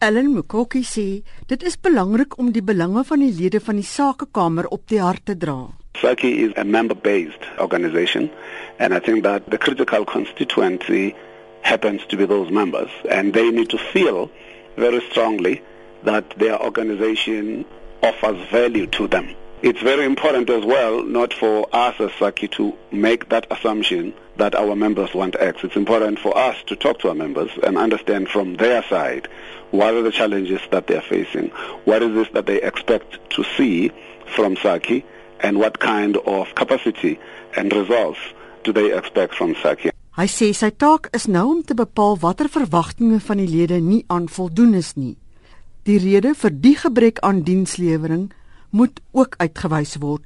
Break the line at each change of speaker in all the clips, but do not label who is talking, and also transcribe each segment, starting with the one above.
Ellen Mukoki sê dit is belangrik om die belange van die lede van die Sakekamer op die hart te dra.
SACI is a member-based organization and I think that the critical constituency happens to be those members and they need to feel very strongly that their organization offers value to them. It's very important as well not for us as SACI to make that assumption that our members want X. It's important for us to talk to our members and understand from their side what are the challenges that they're facing, what is this that they expect to see from SACI, and what kind of capacity and results do they expect from SACI.
Hy sê sy taak is nou om te bepaal watter verwagtinge van die lede nie aan voldoen is nie. Die rede vir die gebrek aan dienslewering moet ook uitgewys word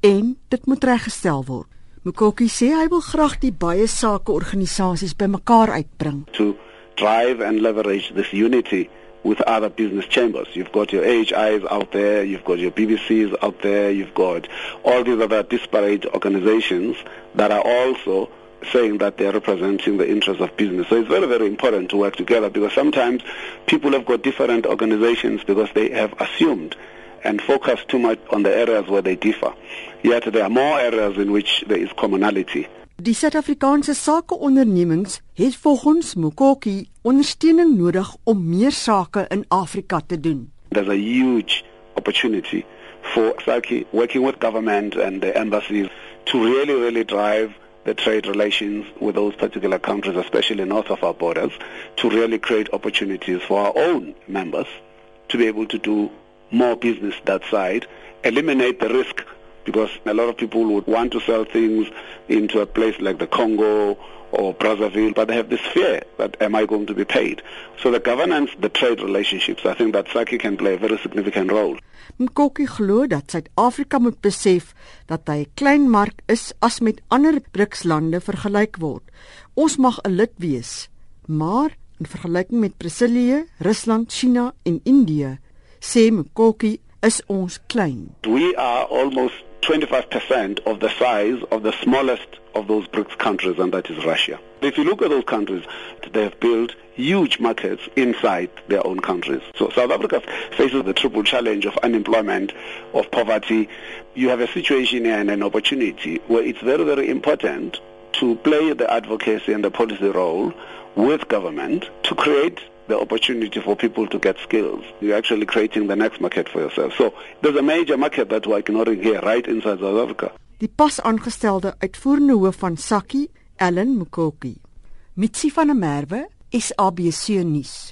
en dit moet reggestel word. Mukoki sê hy wil graag die baie sake organisasies bymekaar uitbring.
To drive and leverage this unity with other business chambers. You've got your AHIs out there, you've got your BBCs out there, you've got all these other disparate organizations that are also saying that they're representing the interests of business. So it's very, very important to work together because sometimes people have got different organizations because they have assumed and focus too much on the areas where they differ. Yet there are more areas in which there is commonality.
Die Suid-Afrikaanse sakeondernemings het volgens Mukoki ondersteuning nodig om meer sake in Afrika te doen.
There's a huge opportunity for SACI working with government and the embassies to really really drive the trade relations with those particular countries especially north of our borders to really create opportunities for our own members to be able to do more business that side, eliminate the risk because a lot of people would want to sell things into a place like the Congo or Brazzaville, but they have this fear that am I going to be paid? So the governance, the trade relationships, I think that SACI can play a very significant role.
Mkoki glo dat Suid-Afrika moet besef dat hy 'n klein mark is as met ander BRICS-lande vergelyk word. Ons mag 'n lid wees, maar in vergelyking met Brasilië, Rusland, China en Indië sê Mkoki is ons klein.
We are almost 25% of the size of the smallest of those BRICS countries and that is Russia. If you look at those countries, they have built huge markets inside their own countries. So South Africa faces the triple challenge of unemployment, of poverty. You have a situation and an opportunity where it's very, very important to play the advocacy and the policy role with government to create the opportunity for people to get skills. You're actually creating the next market for yourself. So there's a major market that we're ignoring here right inside South Africa.
Die pas aangestelde uitvoerende hoof van Saki, Ellen Mukoki. Mitsi van der Merwe, SABC nuus.